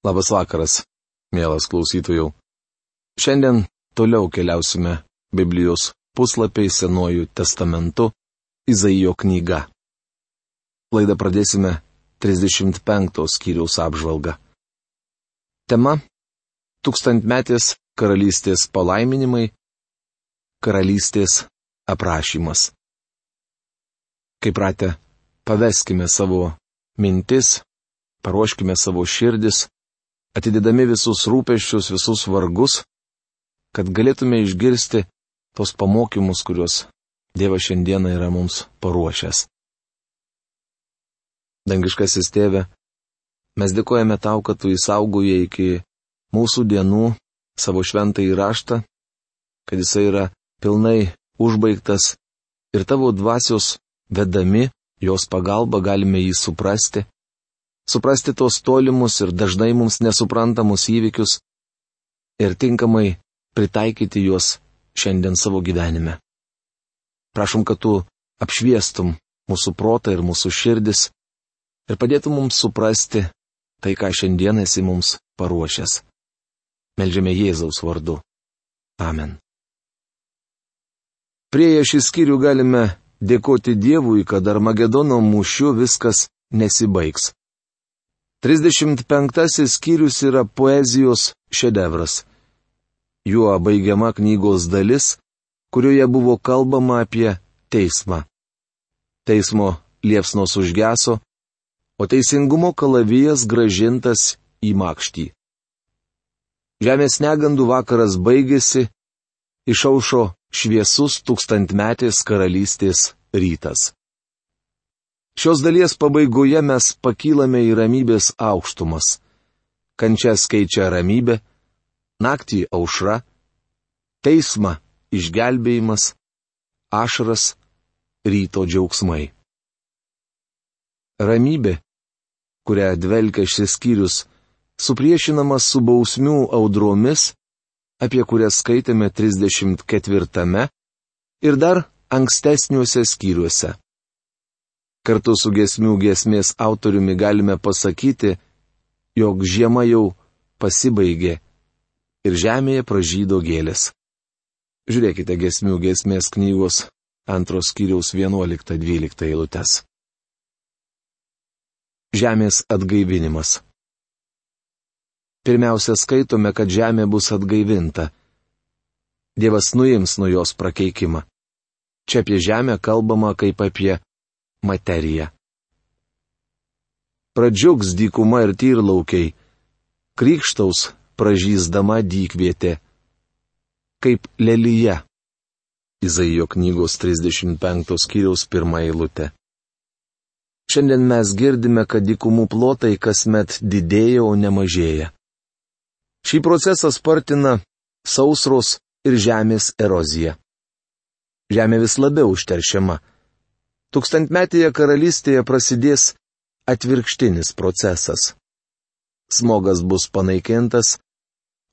Labas vakaras, mielas klausytojų. Šiandien toliau keliausime Biblijos puslapiai Senuoju testamentu Izaijo knyga. Laidą pradėsime 35 skyriaus apžvalgą. Tema - tūkstantmetės karalystės palaiminimai, karalystės aprašymas. Kaip pratę, paveskime savo mintis, paruoškime savo širdis, atidedami visus rūpeščius, visus vargus, kad galėtume išgirsti tos pamokymus, kuriuos Dievas šiandieną yra mums paruošęs. Dangiškasis tėve, mes dėkojame tau, kad tu įsaugojai iki mūsų dienų savo šventą įraštą, kad jisai yra pilnai užbaigtas ir tavo dvasios vedami, jos pagalba galime jį suprasti, suprasti tos tolimus ir dažnai mums nesuprantamus įvykius ir tinkamai pritaikyti juos šiandien savo gyvenime. Prašom, kad tu apšviestum mūsų protą ir mūsų širdis ir padėtum mums suprasti tai, ką šiandien esi mums paruošęs. Meldžiame Jėzaus vardu. Amen. Prieje šį skyrių galime dėkoti Dievui, kad Armagedono mūšiu viskas nesibaigs. 35 skyrius yra poezijos šedevras. Juo baigiama knygos dalis, kurioje buvo kalbama apie teismą. Teismo liepsnos užgeso, o teisingumo kalavijas gražintas į makštį. Žemės negandų vakaras baigėsi, išaušo šviesus tūkstantmetės karalystės rytas. Šios dalies pabaigoje mes pakylame į ramybės aukštumas. Kančias keičia ramybė, naktį aušra, teismą išgelbėjimas, ašras, ryto džiaugsmai. Ramybė, kurią dvelkia šis skyrius, supriešinamas su bausmių audromis, apie kurias skaitėme 34 ir dar ankstesniuose skyriuose. Kartu su gesmių gesmės autoriumi galime pasakyti, jog žiema jau pasibaigė ir žemėje pražydo gėlės. Žiūrėkite gesmių gesmės knygos antros skyriaus 11-12 eilutes. Žemės atgaivinimas. Pirmiausia, skaitome, kad žemė bus atgaivinta. Dievas nuims nuo jos prakeikimą. Čia apie žemę kalbama kaip apie materiją. Pradžiugs dykuma ir tyrlaukiai, krikštaus pražysdama dykvietė, kaip lelyje. Izaijo knygos 35 skyriaus pirmą eilutę. Šiandien mes girdime, kad dykumų plotai kasmet didėja, o ne mažėja. Šį procesą spartina sausros ir žemės erozija. Žemė vis labiau užteršiama. Tūkstantmetėje karalystėje prasidės atvirkštinis procesas. Smogas bus panaikintas,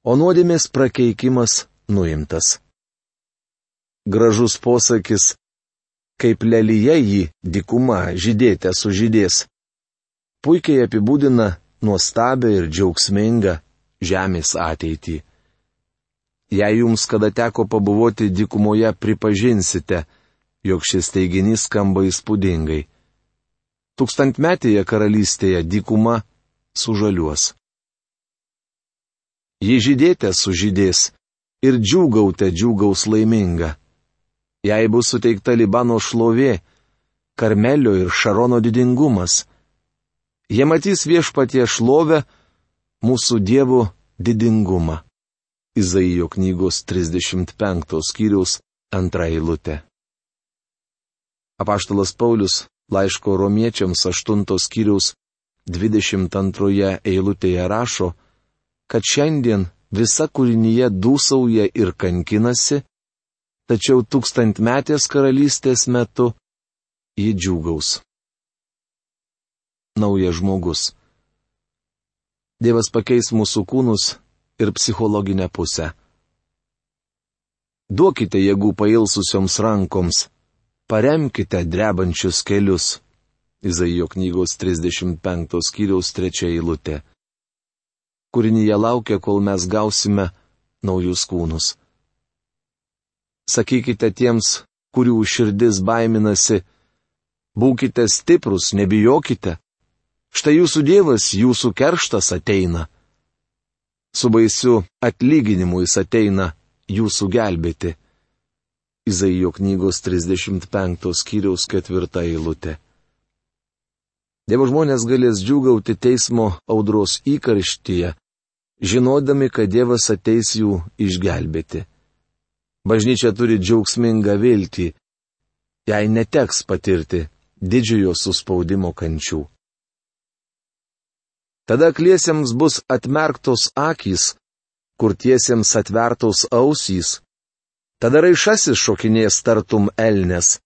o nuodėmės prakeikimas nuimtas. Gražus posakis, kaip lelyje jį dikuma žydėte sužydės, puikiai apibūdina nuostabią ir džiaugsmingą žemės ateitį. Jei jums kada teko pabuvoti dikumoje, pripažinsite, jog šis teiginys skamba įspūdingai. Tūkstantmetėje karalystėje dykuma sužaliuos. Jei žydėte sužydės ir džiūgaute džiūgaus laiminga. Jei bus suteikta Libano šlovė, Karmelio ir Šarono didingumas. Jie matys viešpatie šlovę, mūsų dievų didingumą. Izaijo knygos 35 skyriaus antra eilutė. Apaštalas Paulius laiško romiečiams 8 skyriaus 22 eilutėje rašo, kad šiandien visa kūrinyje dūsauja ir kankinasi, tačiau tūkstantmetės karalystės metu ji džiūgaus. Naujas žmogus. Dievas pakeis mūsų kūnus ir psichologinę pusę. Duokite jėgų pailsusioms rankoms paremkite drebančius kelius. Izaijo knygos 35 skyriaus 3 eilutė. kūrinyje laukia, kol mes gausime naujus kūnus. Sakykite tiems, kurių širdis baiminasi, būkite stiprus, nebijokite. Štai jūsų Dievas, jūsų kerštas ateina. Su baisiu atlyginimu jis ateina jūsų gelbėti. Izaijo knygos 35 skyriaus 4 eilutė. Dievo žmonės galės džiugauti teismo audros įkarštyje, žinodami, kad Dievas ateis jų išgelbėti. Bažnyčia turi džiaugsmingą viltį, jai neteks patirti didžiojo suspaudimo kančių. Tada kliesiems bus atmerktos akys, kurtiesiems atvertos ausys. Tada raišasis šokinės tartum elnes,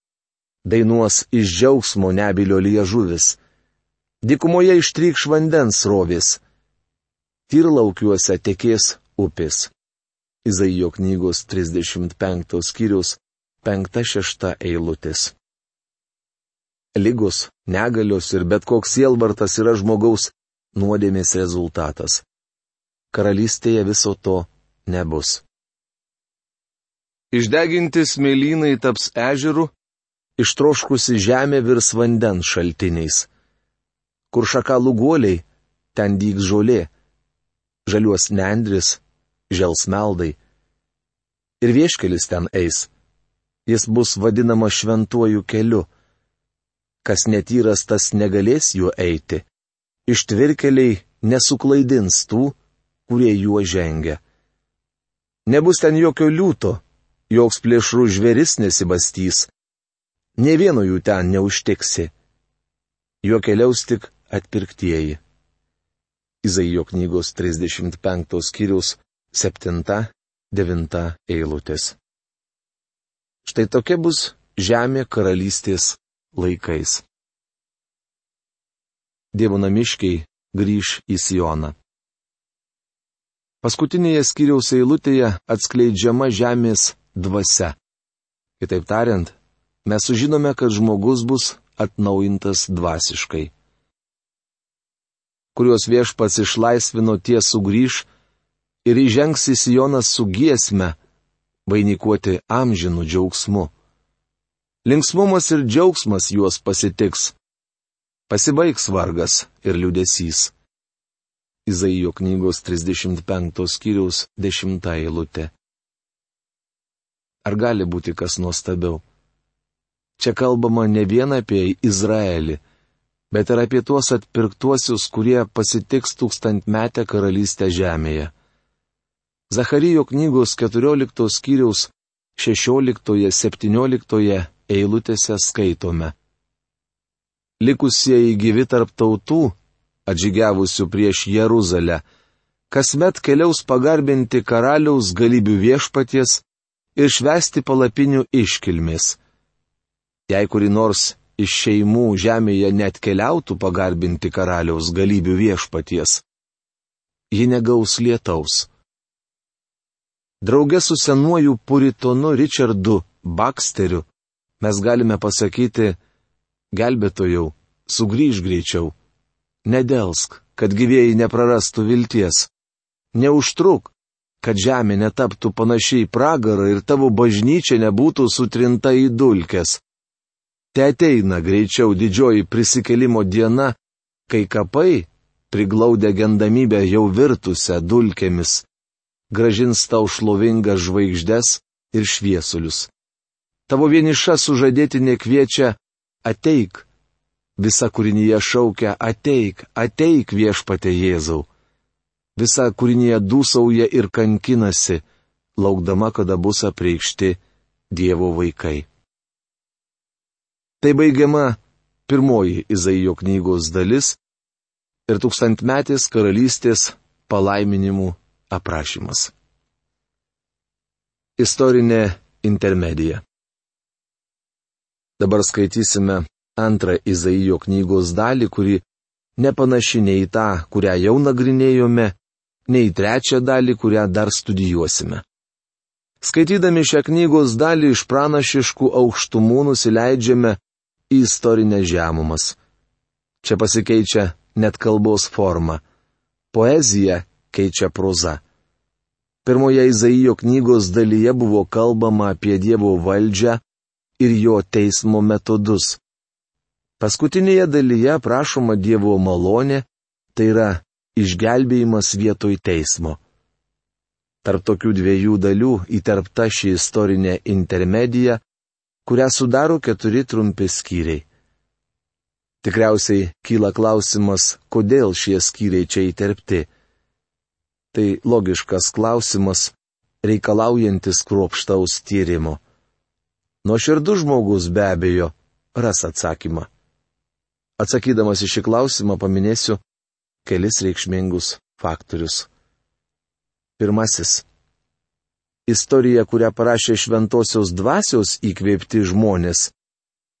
dainuos iš džiaugsmo nebilio liežuvis. Dikumoje ištrykš vandens rovės. Tirlaukiuose tekės upės. Izaijo knygos 35 skyrius 5-6 eilutės. Lygos, negalios ir bet koks sielvartas yra žmogaus nuodėmės rezultatas. Karalystėje viso to nebus. Išdeginti smėlynai taps ežeru, ištroškusi žemė virs vandens šaltiniais. Kur šakalų guoliai, ten dygs žolė, žaliuos nendris, žels meldai. Ir vieškelis ten eis. Jis bus vadinamas šventuoju keliu kas netyras tas negalės juo eiti. Ištvirkeliai nesuklaidins tų, kurie juo žengia. Nebus ten jokio liūto, joks plėšrų žveris nesibastys. Ne vieno jų ten neužtiksi. Jo keliaus tik atpirktieji. Izaijo knygos 35 skyrius 7-9 eilutės. Štai tokia bus žemė karalystės laikais. Dievo namiškiai grįž į Sioną. Paskutinėje skyriaus eilutėje atskleidžiama žemės dvasia. Kitaip tariant, mes sužinome, kad žmogus bus atnaujintas dvasiškai. Kuriuos viešpats išlaisvino tie sugrįž ir įžengs į Sioną su giesme, vainikuoti amžinų džiaugsmu. Linksmumas ir džiaugsmas juos pasitiks. Pasibaigs vargas ir liudesys. Izaijo knygos 35 skyriaus 10 eilutė. Ar gali būti kas nuostabiau? Čia kalbama ne vien apie Izraelį, bet ir apie tuos atpirktuosius, kurie pasitiks tūkstantmetę karalystę žemėje. Zacharijo knygos 14 skyriaus 16-17 eilutėse skaitome. Likusieji gyvi tarp tautų, atžygiavusių prieš Jeruzalę, kasmet keliaus pagarbinti karaliaus galybių viešpaties ir švesti palapinių iškilmės. Jei kuri nors iš šeimų žemėje net keliautų pagarbinti karaliaus galybių viešpaties, ji negaus lietaus. Drauge su senuoju puritonu Richardu Baksteriu mes galime pasakyti, gelbėtojau, sugrįž greičiau. Nedelsk, kad gyvėjai neprarastų vilties. Neužtruk, kad žemė netaptų panašiai pragarą ir tavo bažnyčia nebūtų sutrinta į dulkes. Te ateina greičiau didžioji prisikelimo diena, kai kapai, priglaudę gendamybę jau virtusią dulkėmis, gražins tau šlovingas žvaigždes ir šviesulius. Tavo vieniša sužadėtinė kviečia ateik. Visa kūrinyje šaukia ateik, ateik viešpate Jėzau. Visa kūrinyje dūsauja ir kankinasi, laukdama, kada bus apreikšti Dievo vaikai. Tai baigiama pirmoji Izaijo knygos dalis ir tūkstantmetės karalystės palaiminimų aprašymas. Istorinė intermedija. Dabar skaitysime antrą Izaijo knygos dalį, kuri nepanaši nei tą, kurią jau nagrinėjome, nei trečią dalį, kurią dar studijuosime. Skaitydami šią knygos dalį iš pranašiškų aukštumų nusileidžiame į istorinę žemumas. Čia pasikeičia net kalbos forma. Poezija keičia proza. Pirmoje Izaijo knygos dalyje buvo kalbama apie Dievo valdžią ir jo teismo metodus. Paskutinėje dalyje prašoma Dievo malonė, tai yra išgelbėjimas vietoj teismo. Tarp tokių dviejų dalių įterpta ši istorinė intermedija, kurią sudaro keturi trumpi skyriai. Tikriausiai kyla klausimas, kodėl šie skyriai čia įterpti. Tai logiškas klausimas, reikalaujantis kruopštaus tyrimo. Nuoširdus žmogus be abejo ras atsakymą. Atsakydamas į šį klausimą paminėsiu kelis reikšmingus faktorius. Pirmasis. Istorija, kurią parašė šventosios dvasios įkvėpti žmonės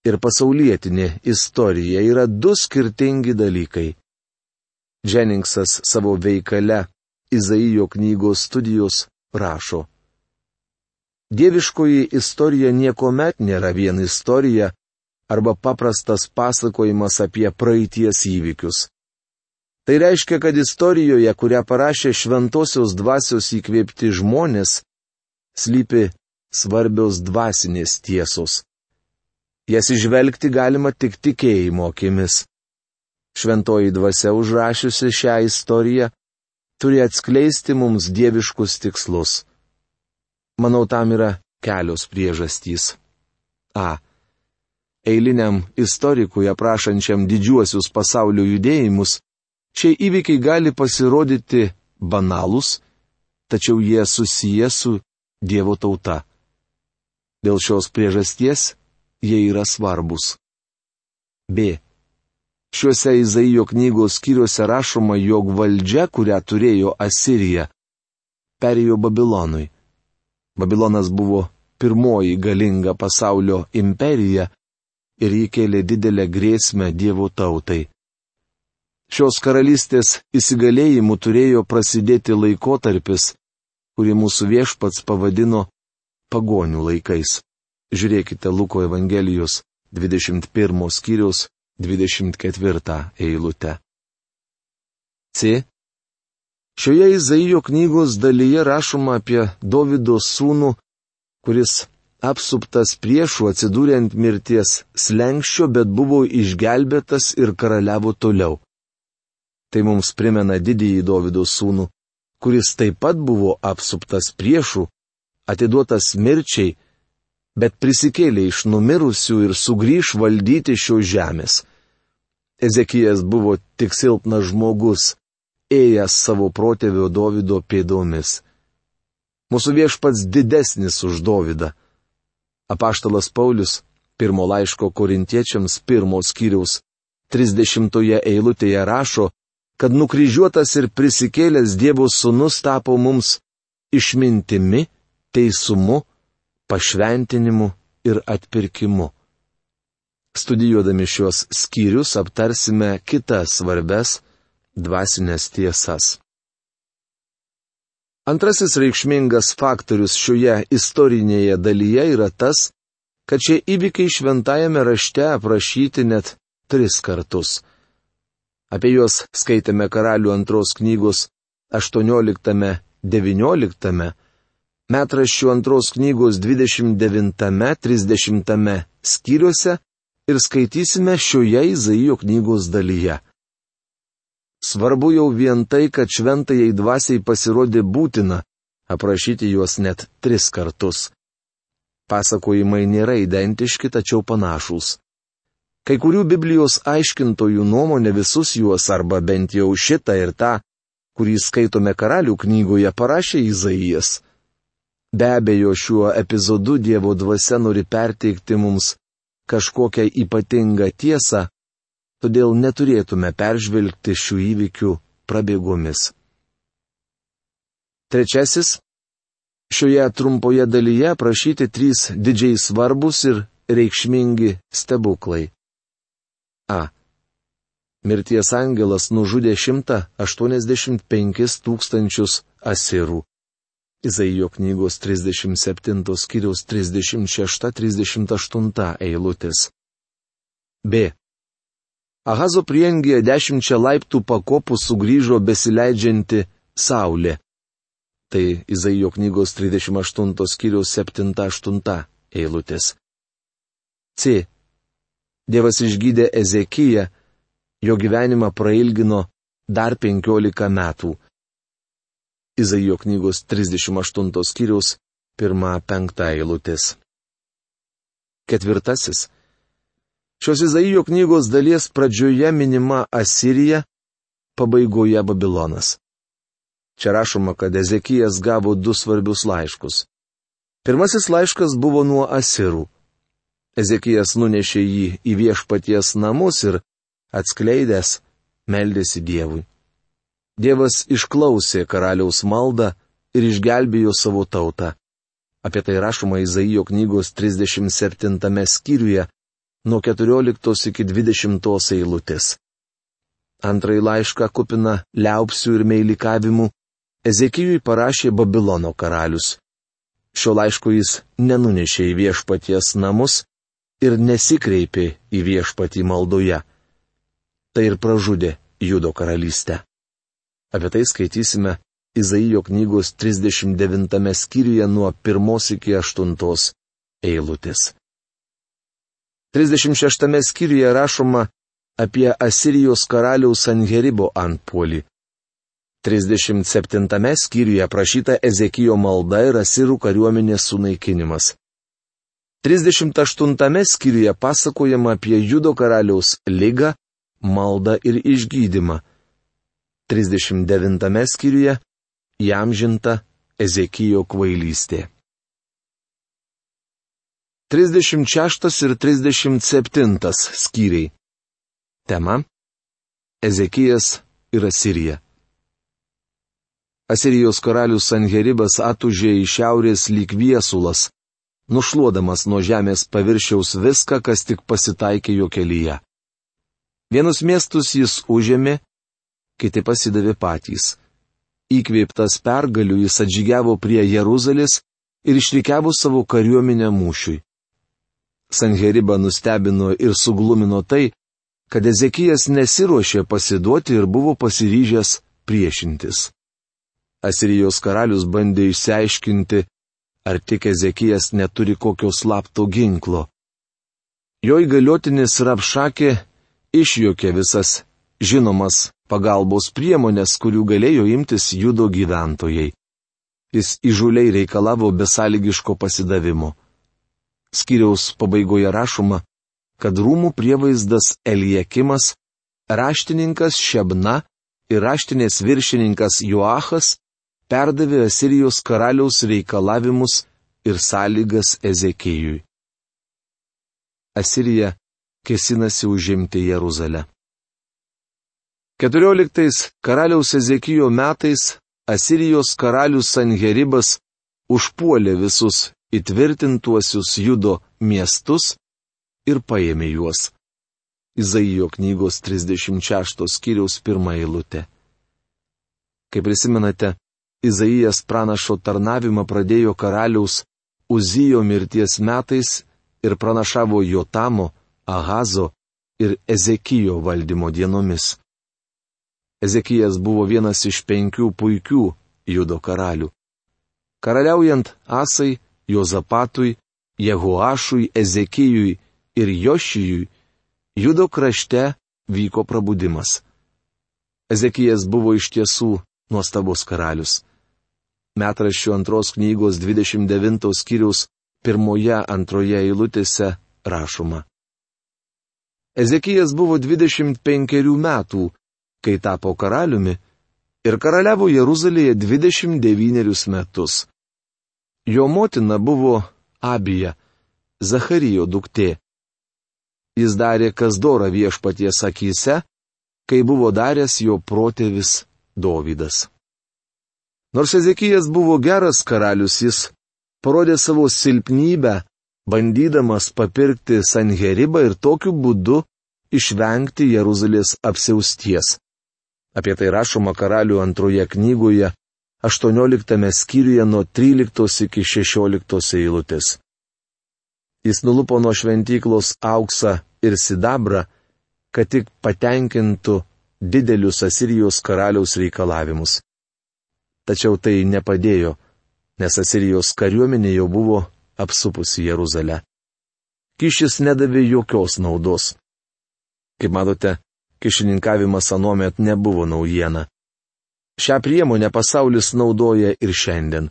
ir pasaulietinė istorija yra du skirtingi dalykai. Dženningsas savo veikale Izaijo knygos studijos rašo. Dieviškoji istorija niekuomet nėra vien istorija arba paprastas pasakojimas apie praeities įvykius. Tai reiškia, kad istorijoje, kurią parašė šventosios dvasios įkvėpti žmonės, slypi svarbios dvasinės tiesos. Jas išvelgti galima tik tikėjimo akimis. Šventoji dvasia užrašiusi šią istoriją turi atskleisti mums dieviškus tikslus. Manau, tam yra kelios priežastys. A. Eiliniam istorikui aprašančiam didžiuosius pasaulio judėjimus, šie įvykiai gali pasirodyti banalūs, tačiau jie susiję su Dievo tauta. Dėl šios priežasties jie yra svarbus. B. Šiuose Izaijo knygos skyriuose rašoma, jog valdžia, kurią turėjo Asirija, perėjo Babilonui. Babilonas buvo pirmoji galinga pasaulio imperija ir jį kėlė didelę grėsmę Dievo tautai. Šios karalystės įsigalėjimu turėjo prasidėti laikotarpis, kurį mūsų viešpats pavadino pagonių laikais. Žiūrėkite Luko Evangelijos 21 skyriaus 24 eilutę. C. Šioje Izaijo knygos dalyje rašoma apie Davido sūnų, kuris apsuptas priešų atsidūrė ant mirties slengščio, bet buvo išgelbėtas ir karaliavo toliau. Tai mums primena didįjį Davido sūnų, kuris taip pat buvo apsuptas priešų, atiduotas mirčiai, bet prisikėlė iš numirusių ir sugrįž valdyti šios žemės. Ezekijas buvo tik silpnas žmogus, ėjęs savo protėvio Davido pėdomis. Mūsų viešpats didesnis už Davidą. Apaštalas Paulius, pirmo laiško korintiečiams pirmos skyriaus 30 eilutėje rašo, kad nukryžiuotas ir prisikėlęs Dievo sūnus tapo mums išmintimi, teisumu, pašventinimu ir atpirkimu. Studijuodami šios skyrius aptarsime kitas svarbes dvasinės tiesas. Antrasis reikšmingas faktorius šioje istorinėje dalyje yra tas, kad šie įvykiai šventajame rašte aprašyti net tris kartus. Apie juos skaitėme karalių antros knygos 18-19, metraščių antros knygos 29-30 skyriuose ir skaitysime šioje Izaijo knygos dalyje. Svarbu jau vien tai, kad šventajai dvasiai pasirodė būtina aprašyti juos net tris kartus. Pasakojimai nėra identiški, tačiau panašus. Kai kurių Biblijos aiškintojų nuomonė visus juos arba bent jau šitą ir tą, kurį skaitome karalių knygoje, parašė Izaijas. Be abejo, šiuo epizodu Dievo dvasia nori perteikti mums kažkokią ypatingą tiesą, todėl neturėtume peržvelgti šių įvykių prabėgomis. Trečiasis. Šioje trumpoje dalyje prašyti trys didžiai svarbus ir reikšmingi stebuklai. A. Mirties angelas nužudė 185 tūkstančius asirų. Izaijo knygos 37 skyriaus 36-38 eilutės. B. Ahazo prieangėje dešimčia laiptų pakopų sugrįžo besileidžianti Saulė. Tai Izaijo knygos 38 skyriaus 7-8 eilutės. C. Dievas išgydė Ezekiją, jo gyvenimą prailgino dar 15 metų. Izaijo knygos 38 skyriaus 1-5 eilutės. Ketvirtasis. Šios Izaijo knygos dalies pradžioje minima Asirija, pabaigoje Babilonas. Čia rašoma, kad Ezekijas gavo du svarbius laiškus. Pirmasis laiškas buvo nuo Asirų. Ezekijas nunešė jį į viešpaties namus ir, atskleidęs, meldėsi Dievui. Dievas išklausė karaliaus maldą ir išgelbėjo savo tautą. Apie tai rašoma Izaijo knygos 37 skyriuje nuo 14 iki 20 eilutės. Antrai laišką kupina liaupsių ir meilikavimų Ezekijui parašė Babilono karalius. Šio laiško jis nenunešė į viešpaties namus, ir nesikreipė į viešpatį maldoje. Tai ir pražudė Judo karalystę. Apie tai skaitysime Izaijo knygos 39 skyriuje nuo 1 iki 8 eilutės. 36 skyriuje rašoma apie Asirijos karaliaus Angeribo antpuolį. 37 skyriuje aprašyta Ezekijo malda ir Asirų kariuomenės sunaikinimas. 38 skyriuje pasakojama apie Judo karaliaus lygą, maldą ir išgydymą. 39 skyriuje jam žinta Ezekijo kvailystė. 36 ir 37 skyriai. Tema - Ezekijas ir Asirija. Asirijos karalius Sanheribas atužė į šiaurės lyg viesulas nušluodamas nuo žemės paviršiaus viską, kas tik pasitaikė jo kelyje. Vienus miestus jis užėmė, kiti pasidavė patys. Įkveiptas pergalių jis atžygiavo prie Jeruzalės ir išrikiavo savo kariuomenę mūšiui. Sanheriba nustebino ir suglumino tai, kad Ezekijas nesiruošė pasiduoti ir buvo pasiryžęs priešintis. Asirijos karalius bandė išsiaiškinti, ar tik Ezekijas neturi kokio slapto ginklo. Jo įgaliotinis Rapšakė išjokė visas žinomas pagalbos priemonės, kurių galėjo imtis judo gyventojai. Jis įžuliai reikalavo besąlygiško pasidavimo. Skiriaus pabaigoje rašoma, kad rūmų prievaizdas Eliekimas, raštininkas Šebna ir raštinės viršininkas Joachas perdavė Asirijos karaliaus reikalavimus ir sąlygas Ezekijui. Asirija kesinasi užimti Jeruzalę. 14 karaliaus Ezekijo metais Asirijos karalius Sanheribas užpuolė visus įtvirtintuosius judo miestus ir paėmė juos. Izaijo knygos 36 skyriaus pirmą eilutę. Kaip prisimenate, Izaijas pranašo tarnavimą pradėjo karaliaus Uzijo mirties metais ir pranašavo Jotamo, Ahazo ir Ezekijo valdymo dienomis. Ezekijas buvo vienas iš penkių puikių judo karalių. Karaliaujant Asai, Jozapatui, Jehoašui, Ezekijui ir Jošijui, judo krašte vyko prabudimas. Ezekijas buvo iš tiesų nuostabus karalius metraščių antros knygos 29 skyriaus pirmoje antroje eilutėse rašoma. Ezekijas buvo 25 metų, kai tapo karaliumi, ir karaliavo Jeruzalėje 29 metus. Jo motina buvo Abija, Zacharijo duktė. Jis darė kas dora viešpaties akise, kai buvo daręs jo protėvis Dovydas. Nors Ezekijas buvo geras karalius, jis parodė savo silpnybę, bandydamas papirkti Sanheribą ir tokiu būdu išvengti Jeruzalės apsiausties. Apie tai rašoma karalių antroje knygoje, 18 skyriuje nuo 13 iki 16 eilutės. Jis nulupo nuo šventyklos auksą ir sidabrą, kad tik patenkintų didelius Asirijos karaliaus reikalavimus. Tačiau tai nepadėjo, nes Asirijos kariuomenė jau buvo apsupusi Jeruzalę. Kišis nedavė jokios naudos. Kaip matote, kišininkavimas anuomet nebuvo naujiena. Šią priemonę pasaulis naudoja ir šiandien.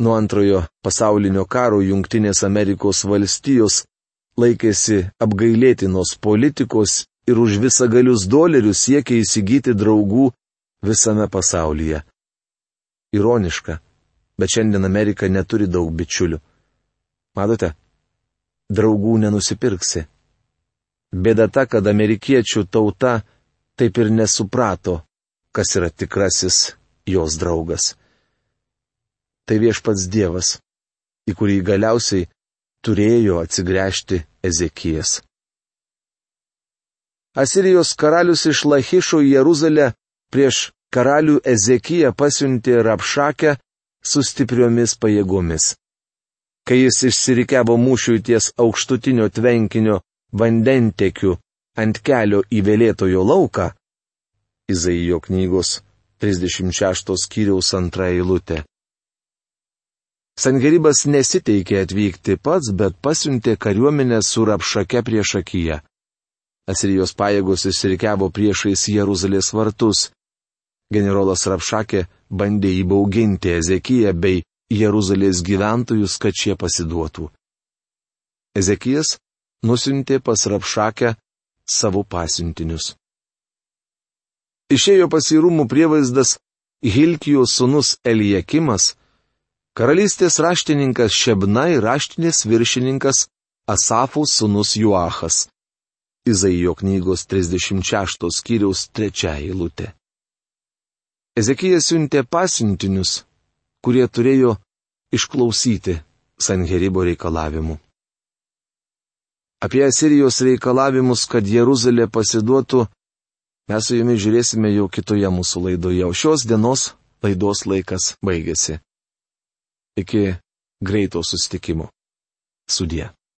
Nuo antrojo pasaulinio karo Junktinės Amerikos valstijos laikėsi apgailėtinos politikos ir už visagalius dolerius siekia įsigyti draugų visame pasaulyje. Ironiška, bet šiandien Amerika neturi daug bičiulių. Matote, draugų nenusipirksi. Bėda ta, kad amerikiečių tauta taip ir nesuprato, kas yra tikrasis jos draugas tai viešpats Dievas, į kurį galiausiai turėjo atsigręžti Ezekijas. Asirijos karalius iš Lachišo į Jeruzalę prieš karalių Ezekiją pasiuntė Rapšakę su stipriomis pajėgomis. Kai jis išsirikiavo mūšiui ties aukštutinio tvenkinio vandentekiu ant kelio į vėlėtojo lauką, Izaijo knygos 36 skyriaus antra eilutė. Sangeribas nesiteikė atvykti pats, bet pasiuntė kariuomenę su rapšake prieš akiją. Asirijos pajėgos įsirikiavo priešais Jeruzalės vartus. Generolas Rapšakė bandė įbauginti Ezekiją bei Jeruzalės gyventojus, kad šie pasiduotų. Ezekijas nusintė pas Rapšakę savo pasiuntinius. Išėjo pasirūmų prievaizdas Hilkijos sunus Elijakimas, Karalystės raštininkas Šebna ir raštinės viršininkas Asafų sūnus Juachas. Izaijo knygos 36 skyriaus 3 eilutė. Ezekijas siuntė pasiuntinius, kurie turėjo išklausyti Sanheribo reikalavimų. Apie Asirijos reikalavimus, kad Jeruzalė pasiduotų, mes su jumis žiūrėsime jau kitoje mūsų laidoje, o šios dienos laidos laikas baigėsi. Iki greito sustikimo. Sudie.